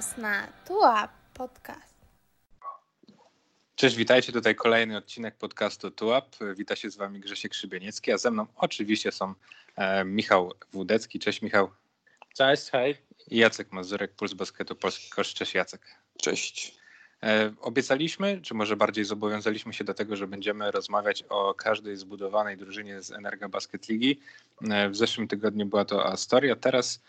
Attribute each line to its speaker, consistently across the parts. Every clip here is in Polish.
Speaker 1: czas na Tułap Podcast.
Speaker 2: Cześć, witajcie. Tutaj kolejny odcinek podcastu Tułap. Wita się z wami Grzesiek Szybieniecki, a ze mną oczywiście są e, Michał Wódecki. Cześć Michał.
Speaker 3: Cześć, hej.
Speaker 2: I Jacek Mazurek, Puls Basketu Polski Kosz. Cześć Jacek.
Speaker 4: Cześć.
Speaker 2: E, obiecaliśmy, czy może bardziej zobowiązaliśmy się do tego, że będziemy rozmawiać o każdej zbudowanej drużynie z Energa Basket Ligi. E, w zeszłym tygodniu była to Astoria, teraz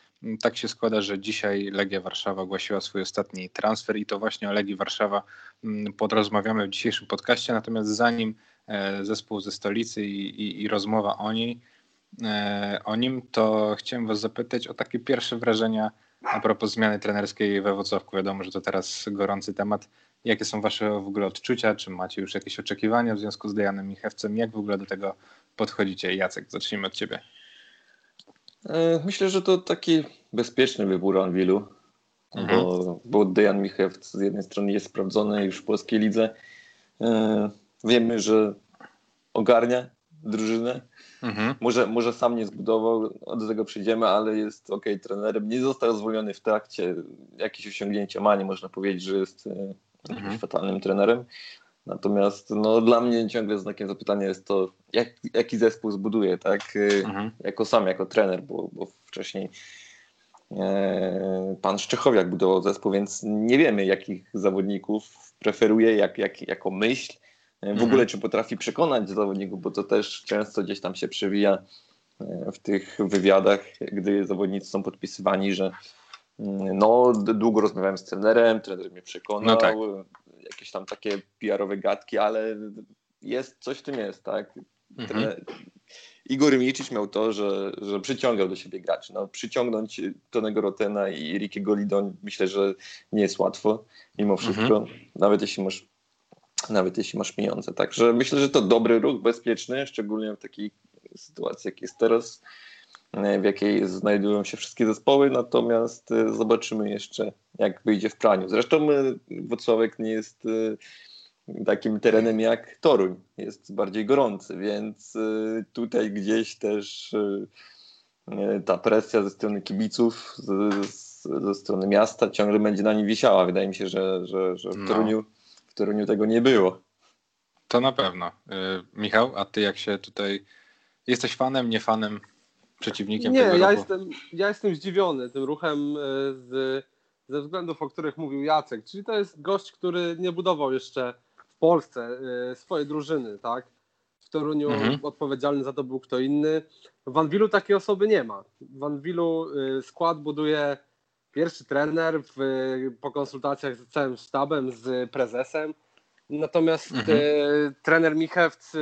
Speaker 2: tak się składa, że dzisiaj Legia Warszawa ogłosiła swój ostatni transfer i to właśnie o Legii Warszawa m, podrozmawiamy w dzisiejszym podcaście, natomiast zanim e, zespół ze stolicy i, i, i rozmowa o niej, e, o nim, to chciałem was zapytać o takie pierwsze wrażenia a propos zmiany trenerskiej we Wrocławku, wiadomo, że to teraz gorący temat. Jakie są Wasze w ogóle odczucia? Czy macie już jakieś oczekiwania w związku z Dejanem Michewcem? Jak w ogóle do tego podchodzicie? Jacek, zacznijmy od Ciebie.
Speaker 4: E, myślę, że to taki bezpieczny wybór Anwilu, mhm. bo, bo Dejan Michewc z jednej strony jest sprawdzony już w polskiej lidze. E, wiemy, że ogarnia drużynę. Mhm. Może, może sam nie zbudował, do tego przyjdziemy, ale jest ok trenerem. Nie został zwolniony w trakcie. Jakieś osiągnięcia ma, nie można powiedzieć, że jest e, mhm. fatalnym trenerem. Natomiast no, dla mnie ciągle znakiem zapytania jest to, jak, jaki zespół zbuduje, tak? Mhm. Jako sam, jako trener, bo, bo wcześniej e, pan Szczechowiak budował zespół, więc nie wiemy, jakich zawodników preferuje, jak, jak, jako myśl. W mhm. ogóle, czy potrafi przekonać zawodników, bo to też często gdzieś tam się przewija e, w tych wywiadach, gdy zawodnicy są podpisywani, że mm, no, długo rozmawiałem z trenerem, trener mnie przekonał, no tak. jakieś tam takie PR-owe gadki, ale jest, coś w tym jest, tak? Mhm. Igor Milicic miał to, że, że przyciągał do siebie graczy. No, przyciągnąć Tonego Rotena i Rickiego Lidon myślę, że nie jest łatwo mimo wszystko. Mhm. Nawet jeśli masz nawet jeśli masz pieniądze. Także myślę, że to dobry ruch, bezpieczny, szczególnie w takiej sytuacji, jak jest teraz, e, w jakiej znajdują się wszystkie zespoły, natomiast e, zobaczymy jeszcze, jak wyjdzie w praniu. Zresztą e, Włocławek nie jest takim terenem jak Toruń, jest bardziej gorący, więc tutaj gdzieś też ta presja ze strony kibiców, ze, strony miasta ciągle będzie na nim wisiała. Wydaje mi się, że, że, że w no. Toruniu w Toruniu tego nie było.
Speaker 2: To na pewno. Y, Michał, a ty jak się tutaj... Jesteś fanem, nie fanem, przeciwnikiem
Speaker 3: nie,
Speaker 2: tego
Speaker 3: ja
Speaker 2: ruchu?
Speaker 3: Jestem, ja jestem zdziwiony tym ruchem y, z, ze względów, o których mówił Jacek. Czyli to jest gość, który nie budował jeszcze Polsce y, swojej drużyny, tak? W Toruniu mhm. odpowiedzialny za to był kto inny. W Anwilu takiej osoby nie ma. W Anwilu skład buduje pierwszy trener w, po konsultacjach z całym sztabem, z prezesem. Natomiast mhm. e, trener Michewc,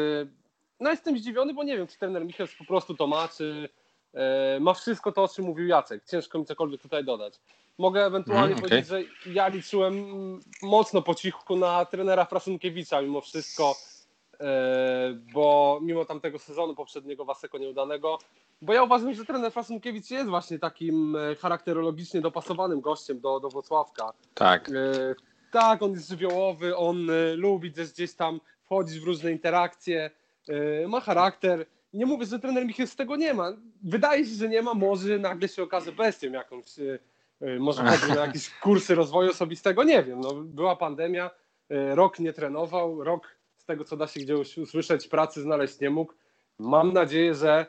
Speaker 3: no jestem zdziwiony, bo nie wiem, czy trener Michewc po prostu to ma, czy ma wszystko to, o czym mówił Jacek. Ciężko mi cokolwiek tutaj dodać. Mogę ewentualnie mhm, okay. powiedzieć, że ja liczyłem mocno po cichu na trenera Frasunkiewicza mimo wszystko, e, bo mimo tamtego sezonu poprzedniego Waseko nieudanego, bo ja uważam, że trener Fasunkiewicz jest właśnie takim e, charakterologicznie dopasowanym gościem do, do Włocławka.
Speaker 2: Tak.
Speaker 3: E, tak, on jest żywiołowy, on e, lubi też gdzieś tam wchodzić w różne interakcje, e, ma charakter. Nie mówię, że trener Michał z tego nie ma. Wydaje się, że nie ma, może nagle się okaże bestią jakąś. E, e, może chodzi na jakieś kursy rozwoju osobistego, nie wiem. No, była pandemia, rok nie trenował, rok z tego, co da się gdzieś usłyszeć, pracy znaleźć nie mógł. Mam nadzieję, że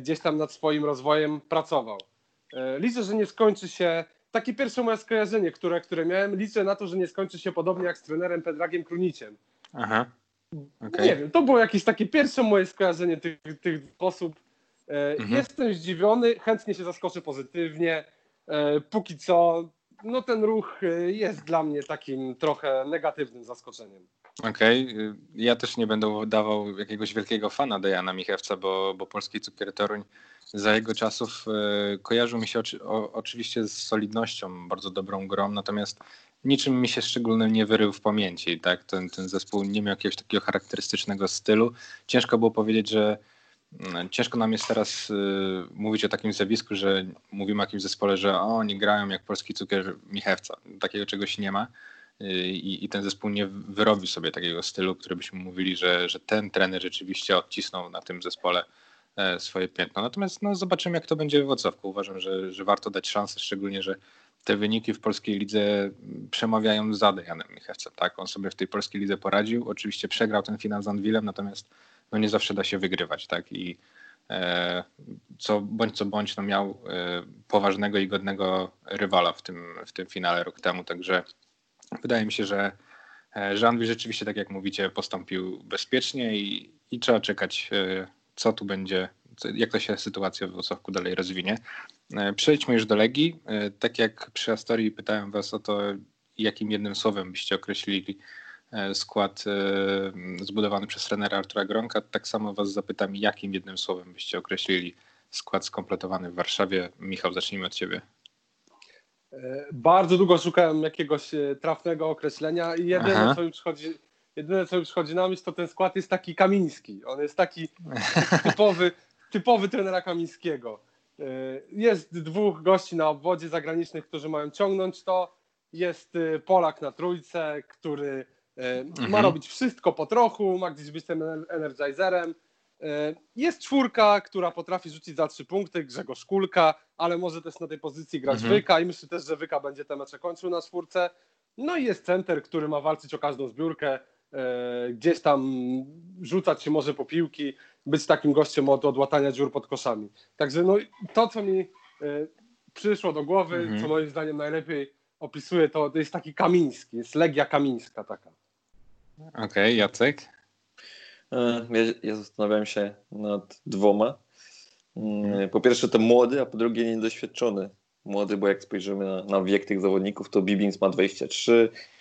Speaker 3: gdzieś tam nad swoim rozwojem pracował. Liczę, że nie skończy się, takie pierwsze moje skojarzenie, które, które miałem, liczę na to, że nie skończy się podobnie jak z trenerem Pedragiem Kruniciem. Aha. Okay. Nie wiem, to było jakieś takie pierwsze moje skojarzenie tych, tych osób. E, mhm. Jestem zdziwiony, chętnie się zaskoczę pozytywnie. Póki co, no ten ruch jest dla mnie takim trochę negatywnym zaskoczeniem.
Speaker 2: Okej, okay. ja też nie będę dawał jakiegoś wielkiego fana Dejana Michewca, bo, bo polski cukier Toruń za jego czasów e, kojarzył mi się oczy, o, oczywiście z solidnością, bardzo dobrą grą, natomiast niczym mi się szczególnie nie wyrył w pamięci. Tak? Ten, ten zespół nie miał jakiegoś takiego charakterystycznego stylu. Ciężko było powiedzieć, że mm, ciężko nam jest teraz y, mówić o takim zjawisku, że mówimy o jakimś zespole, że o, oni grają jak polski cukier Michewca. Takiego czegoś nie ma i, i ten zespół nie wyrobi sobie takiego stylu, który byśmy mówili, że, że ten trener rzeczywiście odcisnął na tym zespole e, swoje piętno. Natomiast no, zobaczymy, jak to będzie w Wrocławku. Uważam, że, że warto dać szansę, szczególnie, że te wyniki w polskiej lidze przemawiają za Dejanem Michewcem. Tak? On sobie w tej polskiej lidze poradził. Oczywiście przegrał ten finał z Anwilem, natomiast no nie zawsze da się wygrywać. Tak? I e, co bądź co bądź no miał e, poważnego i godnego rywala w tym, w tym finale rok temu. Także wydaje mi się, że, e, że Anwil rzeczywiście, tak jak mówicie, postąpił bezpiecznie i, i trzeba czekać, e, co tu będzie, jak to się sytuacja w Włocławku dalej rozwinie. E, przejdźmy już do Legii. E, tak jak przy Astorii pytałem Was o to, jakim jednym słowem byście określili e, skład zbudowany przez trenera Artura Gronka, tak samo Was zapytam, jakim jednym słowem byście określili skład skompletowany w Warszawie. Michał, zacznijmy od Ciebie.
Speaker 3: Bardzo długo szukałem jakiegoś trafnego określenia i jedyne, co mi przychodzi, jedyne, co mi przychodzi na myśl, to ten skład jest taki kamiński. On jest taki typowy, typowy trenera Kamińskiego E, jest dwóch gości na obwodzie zagranicznych, którzy mają ciągnąć to. Jest e, Polak na trójce, który e, mhm. ma robić wszystko po trochu, ma gdzieś być tym energizerem. Jest czwórka, która potrafi rzucić za trzy punkty, Grzegorz Kulka, ale może też na tej pozycji grać mhm. Wyka i myślę też, że Wyka będzie te mecze kończył na czwórce. No i jest center, który ma walczyć o każdą zbiórkę, gdzieś tam rzucać się może po piłki być takim gościem od odłatania dziur pod koszami. Także no, to, co mi y, przyszło do głowy, mhm. co moim zdaniem najlepiej opisuje, to, to jest taki kamiński, jest Legia Kamińska taka.
Speaker 2: Okej, okay, Jacek?
Speaker 4: E, ja, ja zastanawiałem się nad dwoma. Mm, mhm. Po pierwsze to młody, a po drugie niedoświadczony. Młody, bo jak spojrzymy na, na wiek tych zawodników, to Bibins ma 23, E,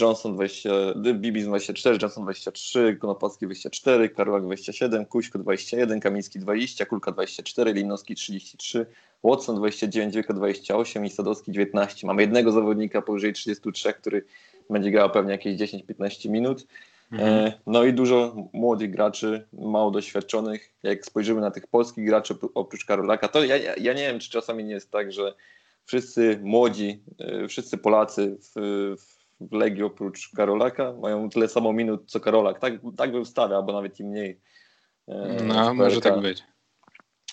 Speaker 4: Johnson 20, Bibis 24, Johnson 23, Konopacki 24, Karolak 27, Kuśko 21, Kamiński 20, Kulka 24, Linowski 33, Watson 29, Wielka 28 i Sadowski 19. Mamy jednego zawodnika powyżej 33, który będzie grał pewnie jakieś 10-15 minut. E, mhm. No i dużo młodych graczy, mało doświadczonych. Jak spojrzymy na tych polskich graczy oprócz Karolaka, to ja, ja nie wiem, czy czasami nie jest tak, że wszyscy młodzi, e, wszyscy Polacy w, w Legii oprócz Karolaka mają tyle samo minut co Karolak. Tak, tak bym stawiał, albo nawet i mniej.
Speaker 2: E, no, może tak być.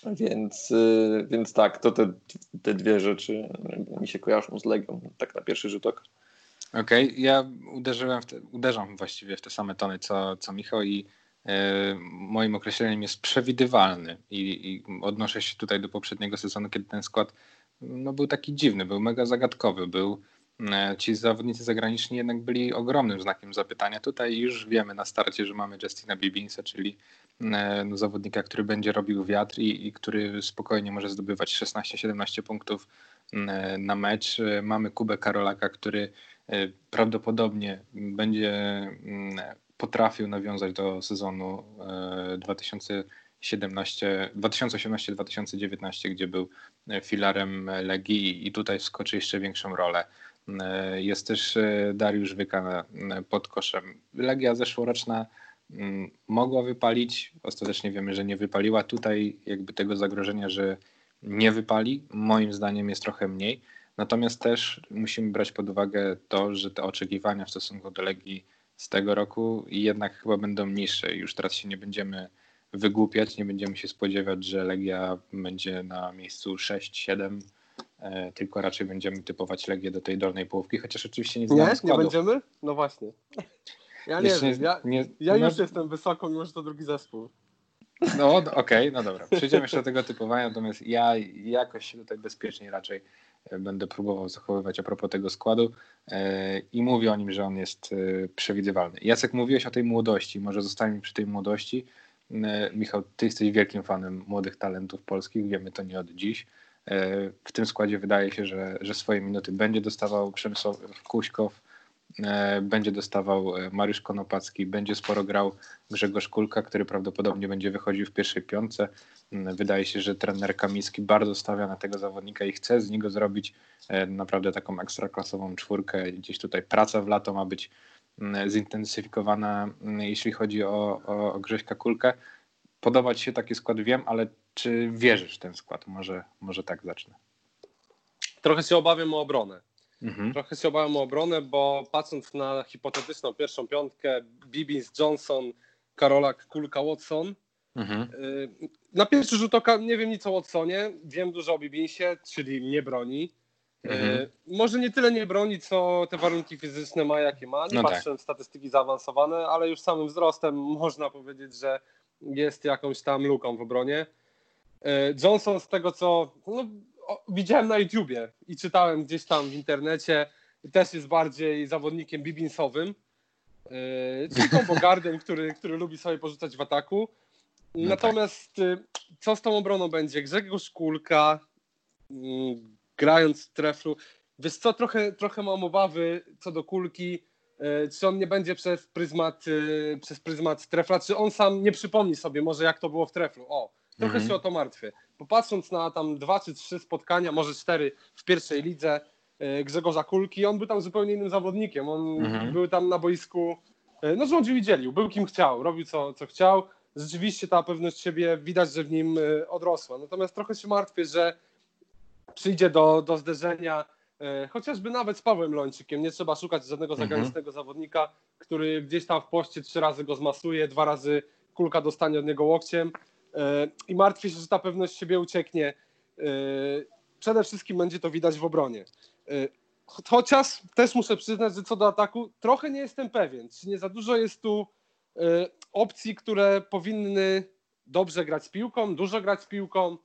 Speaker 4: Więc, e, więc tak, to te, te dwie rzeczy mi się kojarzą z Legią, tak na pierwszy rzut oka.
Speaker 2: Okej, okay. ja uderzyłem te, uderzam właściwie w te same tony co, co Michał i moim określeniem jest przewidywalny I, i odnoszę się tutaj do poprzedniego sezonu, kiedy ten skład no, był taki dziwny, był mega zagadkowy, był e, ci zawodnicy zagraniczni jednak byli ogromnym znakiem zapytania. Tutaj już wiemy na starcie, że mamy Justina Bibinsa, czyli e, no, zawodnika, który będzie robił wiatr i, i który spokojnie może zdobywać 16-17 punktów e, na mecz. Mamy Kubę Karolaka, który prawdopodobnie będzie potrafił nawiązać do sezonu 2000 2018-2019, gdzie był e, filarem Legii i tutaj wskoczy jeszcze większą rolę. E, jest też e, Dariusz Wyka pod koszem. Legia zeszłoroczna mm, mogła wypalić, ostatecznie wiemy, że nie wypaliła. Tutaj jakby tego zagrożenia, że nie wypali, moim zdaniem jest trochę mniej. Natomiast też musimy brać pod uwagę to, że te oczekiwania w stosunku do Legii z tego roku jednak chyba będą niższe. Już teraz się nie będziemy wygłupiać. Nie będziemy się spodziewać, że Legia będzie na miejscu 6-7, e, tylko raczej będziemy typować Legię do tej dolnej połówki, chociaż oczywiście nie znamy
Speaker 3: Nie, składów. nie będziemy? No właśnie. Ja nie wiem, ja, nie, ja już no... jestem wysoko, mimo że to drugi zespół.
Speaker 2: No okej, okay, no dobra. Przejdziemy jeszcze do tego typowania, natomiast ja jakoś się tutaj bezpiecznie raczej e, będę próbował zachowywać a propos tego składu e, i mówię o nim, że on jest przewidywalny. Jacek, mówiłeś o tej młodości, może zostańmy przy tej młodości. E, Michał, ty jesteś wielkim fanem młodych talentów polskich, wiemy to nie od dziś. E, w tym składzie wydaje się, że, że swoje minuty będzie dostawał Przemysław Kuśkow, e, będzie dostawał Mariusz Konopacki, będzie sporo grał Grzegorz Kulka, który prawdopodobnie będzie wychodził w pierwszej piątce. Wydaje się, że trener Kamiński bardzo stawia na tego zawodnika i chce z niego zrobić naprawdę taką ekstraklasową czwórkę. Gdzieś tutaj praca w lato ma być zintensyfikowana, mm, jeśli chodzi o, o Grześka Kulkę. Podoba Ci się taki skład, wiem, ale czy wierzysz w ten skład? Może, może tak zacznę.
Speaker 3: Trochę się obawiam o obronę. Mhm. Trochę się obawiam o obronę, bo patrząc na hipotetyczną pierwszą piątkę, Bibins, Johnson, Karolak, Kulka, Watson, mhm. Y, na pierwszy rzut oka nie wiem nic o Watsonie, wiem dużo o Bibinsie, czyli nie broni. Mhm. E, może nie tyle nie broni, co te warunki fizyczne ma, jakie ma. Nie no patrzę tak. w statystyki zaawansowane, ale już samym wzrostem można powiedzieć, że jest jakąś tam luką w obronie. E, Johnson z tego, co no, widziałem na YouTubie i czytałem gdzieś tam w internecie, też jest bardziej zawodnikiem bibinsowym, e, czyli kombogardem, który, który lubi sobie porzucać w ataku. No tak. Natomiast tak. co z tą obroną będzie? Grzegorz Kulka, mm, grając w treflu. Wiesz co, trochę, trochę mam obawy co do kulki, e, czy on nie będzie przez pryzmat, e, przez pryzmat trefla, czy on sam nie przypomni sobie może jak to było w treflu. O, trochę mhm. się o to martwię. Popatrząc na tam dwa czy trzy spotkania, może cztery w pierwszej lidze e, Grzegorza Kulki, on był tam zupełnie innym zawodnikiem. On mhm. był tam na boisku, no rządził i dzielił, był kim chciał, robił co, co chciał. Rzeczywiście ta pewność siebie widać, że w nim odrosła. Natomiast trochę się martwię, że przyjdzie do, do zderzenia e, chociażby nawet z Pawłem Lończykiem. Nie trzeba szukać żadnego mhm. zagranicznego zawodnika, który gdzieś tam w poście trzy razy go zmasuje, dwa razy kulka dostanie od niego łokciem e, i martwię się, że ta pewność siebie ucieknie. E, przede wszystkim będzie to widać w obronie. Chociaż też muszę przyznać, że co do ataku trochę nie jestem pewien. Czy nie za dużo jest tu opcji, które powinny dobrze grać z piłką, dużo grać z piłką,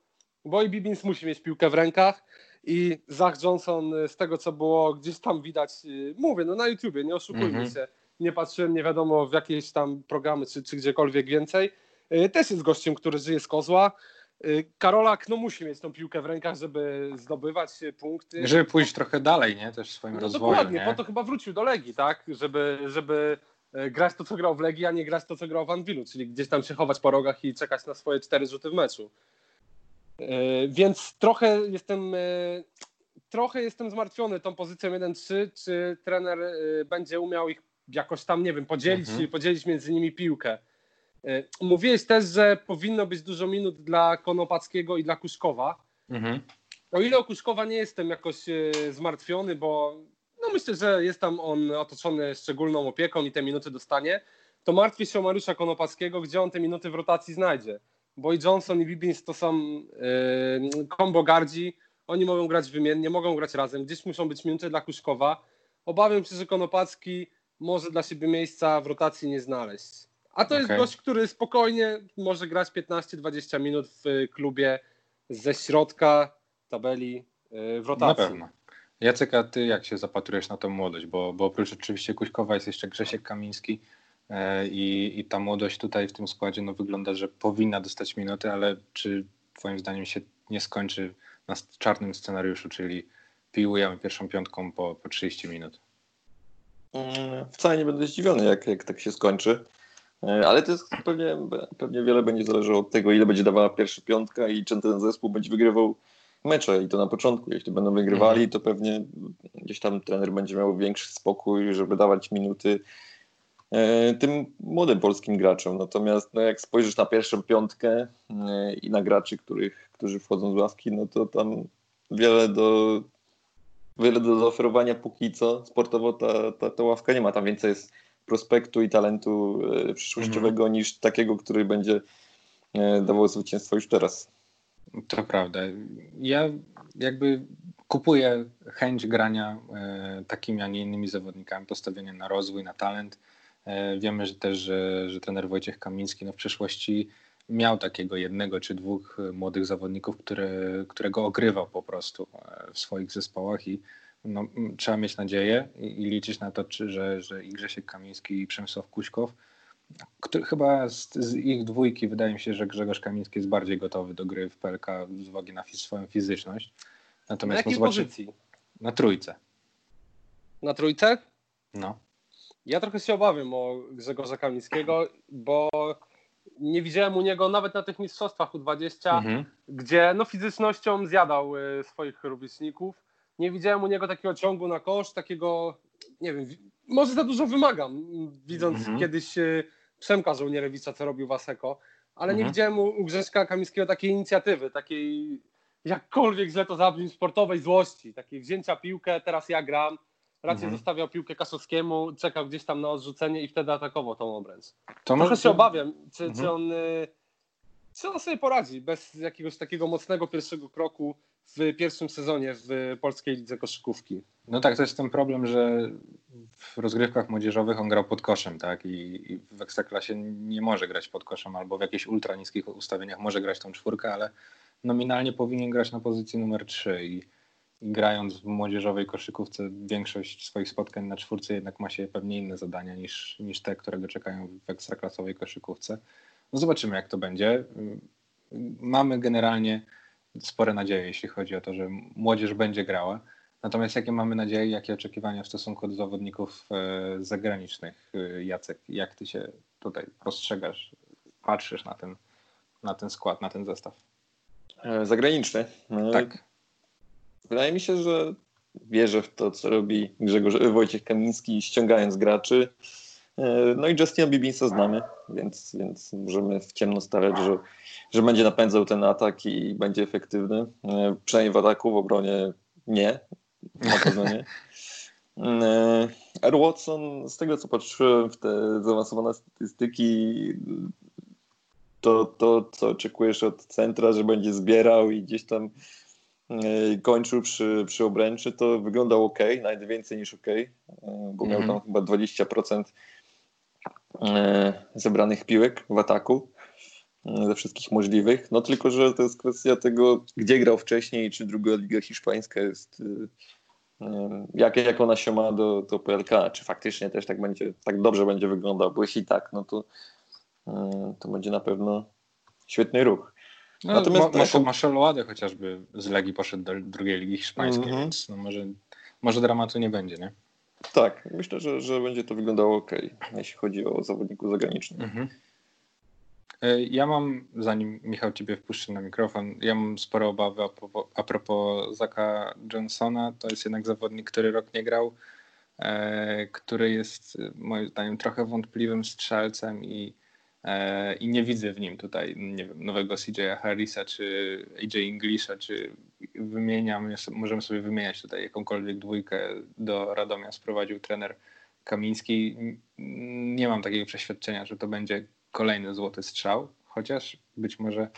Speaker 3: Boy Bibbins musi mieć piłkę w rękach i Zach Johnson z tego co było gdzieś tam widać, y, mówię, no na YouTubie, nie oszukujmy mm -hmm. się, nie patrzyłem nie wiadomo w jakieś tam programy czy, czy gdziekolwiek więcej, y, też jest gościem, który żyje z kozła. Y, Karolak no, musi mieć tą piłkę w rękach, żeby zdobywać punkty.
Speaker 2: Żeby pójść trochę dalej, nie? Też w swoim no, rozwoju.
Speaker 3: Dokładnie,
Speaker 2: nie?
Speaker 3: po to chyba wrócił do Legii, tak? Żeby, żeby grać to, co grał w Legii, a nie grać to, co grał w Anwilu, czyli gdzieś tam się chować po rogach i czekać na swoje cztery rzuty w meczu. E, więc trochę jestem, e, trochę jestem zmartwiony tą pozycją 1-3, czy trener e, będzie umiał ich jakoś tam, nie wiem, podzielić, mhm. podzielić między nimi piłkę. Mówiłeś też, że powinno być dużo minut dla Konopackiego i dla Kuszkowa. Mhm. O ile o Kuszkowa nie jestem jakoś zmartwiony, bo no myślę, że jest tam on otoczony szczególną opieką i te minuty dostanie, to martwię się o Mariusza Konopackiego, gdzie on te minuty w rotacji znajdzie. Boy Johnson i Bibbins to są yy, combo gardzi. Oni mogą grać wymiennie, mogą grać razem. Gdzieś muszą być minuty dla Kuszkowa. Obawiam się, że Konopacki może dla siebie miejsca w rotacji nie znaleźć. A to okay. jest gość, który spokojnie może grać 15-20 minut w klubie ze środka tabeli yy, w rotacji.
Speaker 2: Na pewno. Jacek, a ty jak się zapatrujesz na tą młodość? Bo, bo oprócz oczywiście Kuśkowa jest jeszcze Grzesiek Kamiński, E, I, I ta młodość tutaj w tym składzie no, wygląda, że powinna dostać minuty, ale czy Twoim zdaniem się nie skończy na czarnym scenariuszu, czyli piłujemy pierwszą piątką po, po 30 minut?
Speaker 4: Mm, wcale nie będę zdziwiony, jak, jak tak się skończy. E, ale to jest pewnie, pewnie wiele będzie zależało od tego, ile będzie dawała pierwsza piątka i czy ten zespół będzie wygrywał mecze. I to na początku. Jeśli będą wygrywali, mhm. to pewnie gdzieś tam trener będzie miał większy spokój, żeby dawać minuty E, tym młodym polskim graczom. Natomiast no, jak spojrzysz na pierwszą piątkę e, i na graczy, których, którzy wchodzą z ławki, no to tam wiele do, wiele do zaoferowania póki co. Sportowo ta, ta, ta ławka nie ma. Tam więcej jest prospektu i talentu e, przyszłościowego mm. niż takiego, który będzie dawał zwycięstwo już teraz.
Speaker 2: To prawda. Ja jakby kupuję chęć grania takimi, a nie innymi zawodnikami, postawienia na rozwój, na talent E, wiemy że też, że, że trener Wojciech Kamiński no w przeszłości miał takiego jednego czy dwóch młodych zawodników, które, którego ogrywał po prostu e, w swoich zespołach i no, trzeba mieć nadzieję i, i liczyć na to, czy, że, że i Grzesiek Kamiński i Przemysław Kuśkow, który, chyba z, z, ich dwójki wydaje mi się, że Grzegorz Kamiński jest bardziej gotowy do gry w PLK z uwagi na swoją fizyczność.
Speaker 3: Natomiast na jakiej no, pozycji?
Speaker 2: Na trójce.
Speaker 3: Na trójce?
Speaker 2: No.
Speaker 3: Ja trochę się obawiam o Grzegorza Kamińskiego, bo nie widziałem u niego nawet na tych mistrzostwach U20, mhm. gdzie no, fizycznością zjadał y, swoich rówieśników. Nie widziałem u niego takiego ciągu na kosz, takiego, nie wiem, może za dużo wymagam, widząc mhm. kiedyś y, Przemka Żołnierewicza, co robił Waseko, ale mhm. nie widziałem u, u Grześka Kamińskiego takiej inicjatywy, takiej jakkolwiek źle to zabrzmi, sportowej złości, takiej wzięcia piłkę, teraz ja gram, raczej mhm. zostawiał piłkę Kaszowskiemu, czekał gdzieś tam na odrzucenie i wtedy atakował tą obręcz. To Trochę może... się obawiam, czy, mhm. czy, on, y, czy on sobie poradzi bez jakiegoś takiego mocnego pierwszego kroku w pierwszym sezonie w polskiej lidze koszykówki.
Speaker 2: No tak, to jest ten problem, że w rozgrywkach młodzieżowych on grał pod koszem, tak? I, I, w Ekstraklasie nie może grać pod koszem, albo w jakichś ultra niskich ustawieniach może grać tą czwórkę, ale nominalnie powinien grać na pozycji numer 3 i, i grając w młodzieżowej koszykówce większość swoich spotkań na czwórce jednak ma się pewnie inne zadania niż, niż te, które go czekają w ekstraklasowej koszykówce. No zobaczymy jak to będzie. Mamy generalnie spore nadzieje, jeśli chodzi o to, że młodzież będzie grała. Natomiast jakie mamy nadzieje, jakie oczekiwania w stosunku do zawodników e, zagranicznych? E, Jacek, jak ty się tutaj postrzegasz, patrzysz na ten, na ten skład, na ten zestaw?
Speaker 4: E, zagraniczny?
Speaker 2: Tak.
Speaker 4: Wydaje mi się, że wierzę w to, co robi Grzegorz Wojciech Kamiński, ściągając graczy. No i Justina Bibinsa znamy, więc, więc możemy w ciemno stawiać, że, że będzie napędzał ten atak i będzie efektywny. Przynajmniej w ataku, w obronie nie, na pewno nie. R. Watson, z tego co patrzyłem w te zaawansowane statystyki, to, to co oczekujesz od centra, że będzie zbierał i gdzieś tam e, kończył przy, przy obręczy, to wyglądał ok, nawet więcej niż ok, e, bo miał tam mhm. chyba 20% e, zebranych piłek w ataku ze wszystkich możliwych. No tylko, że to jest kwestia tego, gdzie grał wcześniej, czy druga liga hiszpańska jest jak, jak ona się ma do, do PLK, czy faktycznie też tak będzie, tak dobrze będzie wyglądał, bo jeśli tak, no to, to będzie na pewno świetny ruch.
Speaker 2: No, Natomiast Marcel, Marcel Łady chociażby z Legii poszedł do drugiej ligi hiszpańskiej, mm -hmm. więc no może, może dramatu nie będzie, nie?
Speaker 4: Tak, myślę, że, że będzie to wyglądało ok, jeśli chodzi o zawodników zagranicznych. Mm -hmm.
Speaker 2: Ja mam, zanim Michał Ciebie wpuszczę na mikrofon, ja mam spore obawy a propos, a propos Zaka Johnsona. To jest jednak zawodnik, który rok nie grał, e, który jest moim zdaniem trochę wątpliwym strzelcem i, i nie widzę w nim tutaj nie wiem, nowego CJ Harrisa czy AJ Englisha, czy wymieniam, możemy sobie wymieniać tutaj jakąkolwiek dwójkę do Radomia sprowadził trener Kamiński. Nie mam takiego przeświadczenia, że to będzie kolejny złoty strzał, chociaż być może,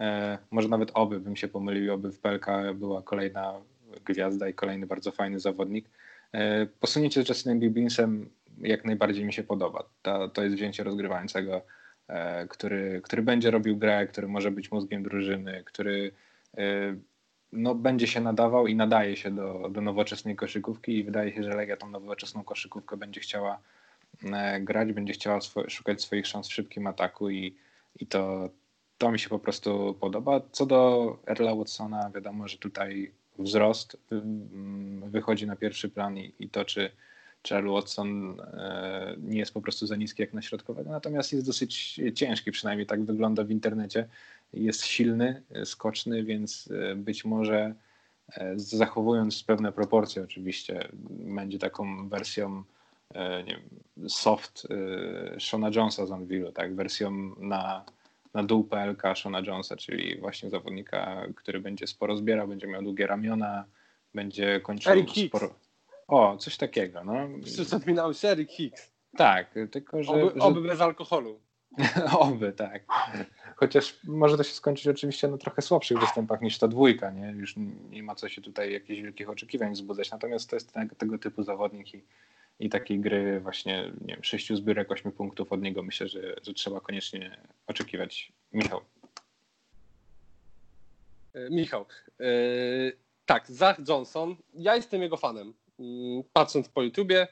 Speaker 2: e, może nawet oby bym się pomylił, oby w PLK była kolejna gwiazda i kolejny bardzo fajny zawodnik. E, posunięcie z Justinem Bibinsem jak najbardziej mi się podoba. To, to jest wzięcie rozgrywającego, e, który, który będzie robił grę, który może być mózgiem drużyny, który e, no, będzie się nadawał i nadaje się do, do nowoczesnej koszykówki i wydaje się, że Legia tą nowoczesną koszykówkę będzie chciała E, grać, będzie chciała szukać swoich szans w szybkim ataku i, i to, to mi się po prostu podoba. Co do Erla Watsona, wiadomo, że tutaj wzrost wychodzi na pierwszy plan i, i to, czy, czy Watson e, nie jest po prostu za niski jak na środkowego, natomiast jest dosyć ciężki, przynajmniej tak wygląda w internecie. Jest silny, skoczny, więc e, być może zachowując pewne proporcje oczywiście, będzie taką wersją E, nie wiem, soft e, Shona Jonesa z Anvilu, tak, wersją na, na dół PLK Shona Jonesa, czyli właśnie zawodnika, który będzie sporo zbierał, będzie miał długie ramiona, będzie kończył
Speaker 3: Eric sporo...
Speaker 2: Hicks. O, coś takiego, no.
Speaker 3: Zapominał się Eric Hicks.
Speaker 2: Tak, tylko że...
Speaker 3: Oby, oby bez alkoholu.
Speaker 2: Oby, tak. Chociaż może to się skończyć oczywiście na trochę słabszych występach niż ta dwójka, nie? Już nie ma co się tutaj jakichś wielkich oczekiwań wzbudzać. Natomiast to jest tego, tego typu zawodnik i i takiej gry właśnie, nie wiem, sześciu zbiórek, ośmiu punktów od niego myślę, że, że trzeba koniecznie oczekiwać. Michał.
Speaker 3: E, Michał. Yy, tak, Zach Johnson. Ja jestem jego fanem. Yy, patrząc po YouTubie,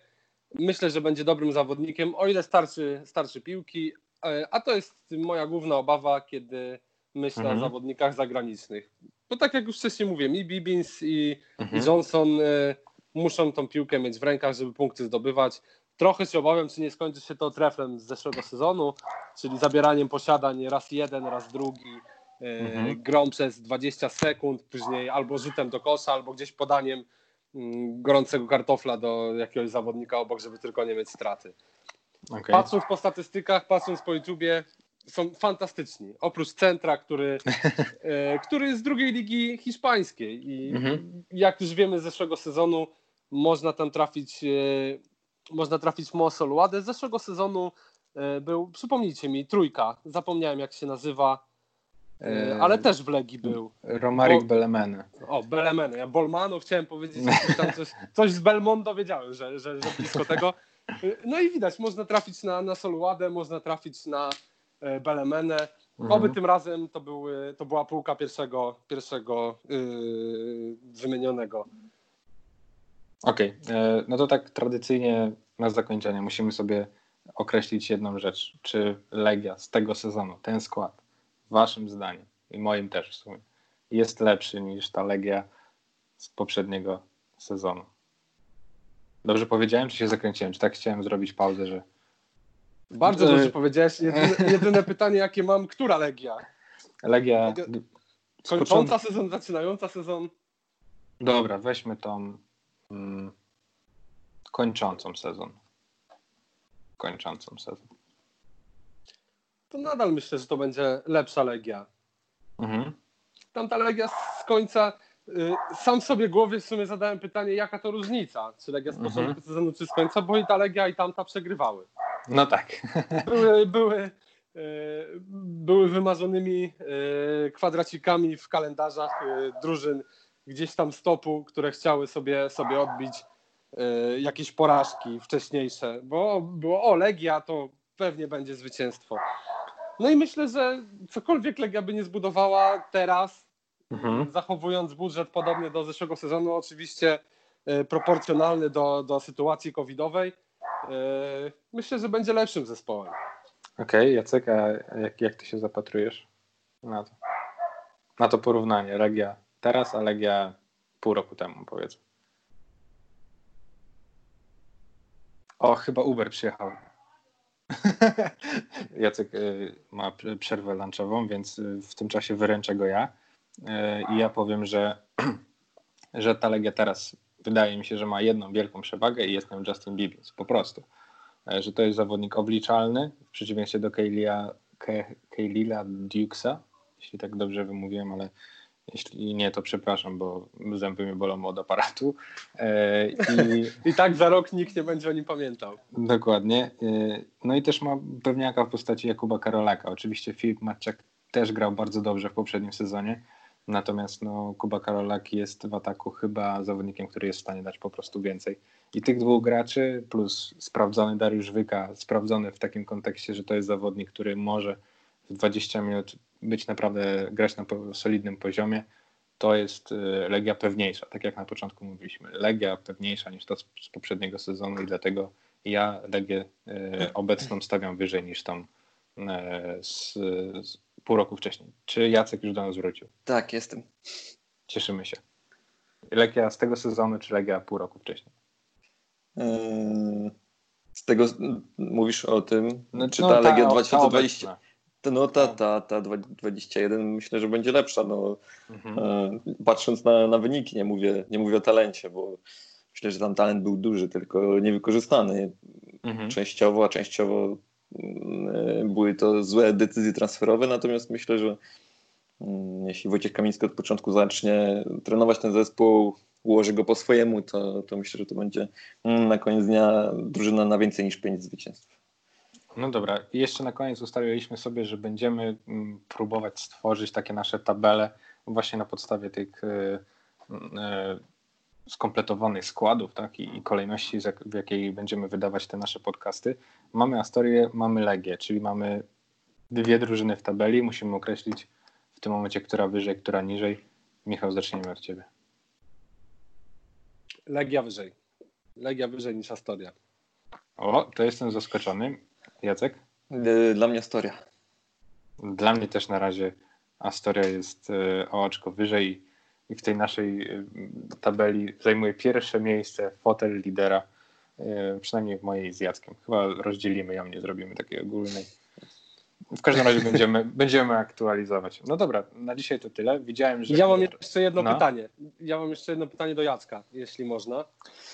Speaker 3: myślę, że będzie dobrym zawodnikiem, o ile starczy, starczy piłki, yy, a to jest moja główna obawa, kiedy myślę mhm. o zawodnikach zagranicznych. Bo tak jak już wcześniej mówiłem, i Bibins, i, mhm. i Johnson muszą tą piłkę mieć w rękach, żeby punkty zdobywać. Trochę się obawiam, czy nie skończy się to treflem z zeszłego sezonu, czyli zabieraniem posiadań raz jeden, raz drugi, e, mhm. grą przez 20 sekund, później albo rzutem do kosza, albo gdzieś podaniem mm, gorącego kartofla do jakiegoś zawodnika obok, żeby tylko nie mieć straty. Okay. Patrząc po statystykach, patrząc po YouTubie, są fantastyczni. Oprócz centra, który, e, który jest z drugiej ligi hiszpańskiej. I mhm. jak już wiemy z zeszłego sezonu, można tam trafić, e, można trafić Mosol Ładę. Z zeszłego sezonu e, był, przypomnijcie mi, trójka, zapomniałem jak się nazywa. E, ale też w Legii był.
Speaker 2: Romarik Bo... Belemene.
Speaker 3: O, Belemene. Ja Bolmano chciałem powiedzieć tam coś, coś z Belmondo wiedziałem, że, że, że blisko tego. No i widać, można trafić na, na Soluadę, można trafić na Belemene. Mhm. Oby tym razem to, były, to była półka pierwszego, pierwszego yy, wymienionego.
Speaker 2: Okej, okay. E, no to tak tradycyjnie na zakończenie musimy sobie określić jedną rzecz. Czy Legia z tego sezonu, ten skład, waszym zdaniem i moim też w sumie, jest lepszy niż ta Legia z poprzedniego sezonu? Dobrze powiedziałem, czy się zakręciłem? Czy tak chciałem zrobić pauzę, że
Speaker 3: bardzo dobrze powiedziałeś. Jedyne, jedyne, pytanie, jakie mam, która Legia?
Speaker 2: Legia.
Speaker 3: Kończąca sezon, zaczynająca sezon.
Speaker 2: Dobra, weźmy tą mm, kończącą sezon. Kończącą sezon.
Speaker 3: To nadal myślę, że to będzie lepsza Legia. Mhm. Tamta Legia z końca. Y, sam sobie głowie w sumie zadałem pytanie, jaka to różnica, czy Legia z początku mhm. sezonu, czy z końca, bo i ta Legia, i tamta przegrywały.
Speaker 2: No tak.
Speaker 3: Były, były, e, były wymarzonymi e, kwadracikami w kalendarzach drużyn gdzieś tam stopu, które chciały sobie, sobie odbić jakieś porażki wcześniejsze, bo było o Legia to pewnie będzie zwycięstwo. No i myślę, że cokolwiek Legia by nie zbudowała teraz, mhm. zachowując budżet podobny do zeszłego sezonu, oczywiście proporcjonalny do, do sytuacji covidowej, E, myślę, że będzie lepszym zespołem.
Speaker 2: Okej, okay, Jacek, a jak, jak ty się zapatrujesz na to? Na to porównanie, Legia teraz, a Legia pół roku temu, powiedzmy. O, chyba Uber przyjechał. Jacek y, ma przerwę lunchową, więc y, w tym czasie wyręczę go ja. Y, I ja powiem, że, że ta Legia teraz wydaje mi się, że ma jedną wielką przewagę i jest nią Justin Bibbins, po prostu. E, że to jest zawodnik obliczalny, w przeciwieństwie do Keilila Dukesa, jeśli tak dobrze wymówiłem, ale jeśli nie, to przepraszam, bo zęby mi bolą od aparatu.
Speaker 3: E, I, I tak za rok nikt nie będzie o nim pamiętał.
Speaker 2: Dokładnie. E, no i też ma pewniaka w postaci Jakuba Karolaka. Oczywiście Filip Maczek też grał bardzo dobrze w poprzednim sezonie, Natomiast no, Kuba Karolak jest w ataku chyba zawodnikiem, który jest w stanie dać po prostu więcej. I tych dwóch graczy, plus sprawdzony Dariusz Wyka, sprawdzony w takim kontekście, że to jest zawodnik, który może w 20 minut być naprawdę, grać na solidnym poziomie, to jest y, Legia pewniejsza, tak jak na początku mówiliśmy. Legia pewniejsza niż to z, poprzedniego sezonu i dlatego ja Legię y, obecną stawiam wyżej niż tą y, z, z pół roku wcześniej. Czy Jacek już do nas wrócił?
Speaker 4: Tak, jestem.
Speaker 2: Cieszymy się. Legia z tego sezonu, czy Legia pół roku wcześniej?
Speaker 4: Z tego mówisz o tym, no, czy no, ta, ta Legia 2020. Ta, no ta, ta, ta 21 myślę, że będzie lepsza. No, mhm. E, patrząc na, na wyniki, nie mówię, nie mówię o talencie, bo myślę, że tam talent był duży, tylko niewykorzystany mhm. częściowo, a częściowo E, były to złe decyzje transferowe, natomiast myślę, że mm, jeśli Wojciech Kamiński od początku zacznie trenować ten zespół, ułoży go po swojemu, to, to myślę, że to będzie mm, na koniec dnia drużyna na więcej niż 5 zwycięstw.
Speaker 2: No dobra, jeszcze na koniec ustaliliśmy sobie, że będziemy mm, próbować stworzyć takie nasze tabele właśnie na podstawie tych e, e, skompletowanych składów tak, i, i kolejności, w jakiej będziemy wydawać te nasze podcasty. Mamy Astorię, mamy Legię, czyli mamy dwie drużyny w tabeli. Musimy określić w tym momencie, która wyżej, która niżej. Michał, zacznijmy od ciebie.
Speaker 3: Legia wyżej. Legia wyżej niż Astoria.
Speaker 2: O, to jestem zaskoczony. Jacek?
Speaker 4: Dla mnie Astoria.
Speaker 2: Dla mnie też na razie Astoria jest e, o oczko wyżej i w tej naszej y, tabeli zajmuje pierwsze miejsce fotel lidera, y, przynajmniej w mojej z Jackiem. Chyba rozdzielimy ją, nie zrobimy takiej ogólnej. W każdym razie będziemy, będziemy aktualizować. No dobra, na dzisiaj to tyle. Widziałem, że.
Speaker 3: Ja mam jeszcze jedno no. pytanie. Ja mam jeszcze jedno pytanie do Jacka, jeśli można.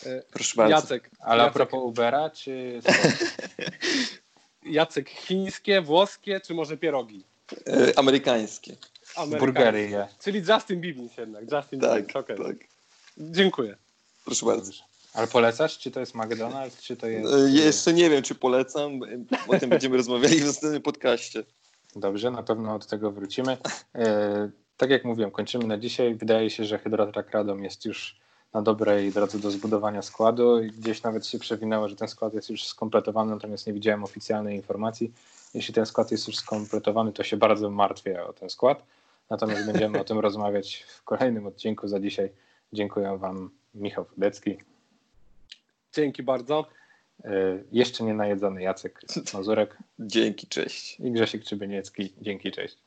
Speaker 4: Y, Proszę bardzo.
Speaker 2: Jacek. Ale Jacek... a propos Ubera, czy.
Speaker 3: Jacek, chińskie, włoskie, czy może pierogi?
Speaker 4: Amerykańskie.
Speaker 2: Burgery je.
Speaker 3: Czyli Justin Bieber jednak. Justin
Speaker 4: tak, Bieber. Okay. tak.
Speaker 3: Dziękuję.
Speaker 4: Proszę bardzo.
Speaker 2: Ale polecasz, czy to jest McDonald's, czy to jest...
Speaker 4: E, jeszcze nie wiem, czy polecam. O tym będziemy rozmawiali w następnym podcaście.
Speaker 2: Dobrze, na pewno od tego wrócimy. E, tak jak mówiłem, kończymy na dzisiaj. Wydaje się, że Hydrotrak Radom jest już na dobrej drodze do zbudowania składu. Gdzieś nawet się przewinęło, że ten skład jest już skompletowany, natomiast nie widziałem oficjalnej informacji. Jeśli ten skład jest już skompletowany, to się bardzo martwię o ten skład. Natomiast będziemy o tym rozmawiać w kolejnym odcinku. Za dzisiaj dziękuję Wam, Michał Wdecki.
Speaker 3: Dzięki bardzo.
Speaker 2: Y, jeszcze nie najedzony Jacek Mazurek.
Speaker 4: Dzięki, cześć.
Speaker 2: I Grzesiek Czybyniecki. Dzięki, cześć.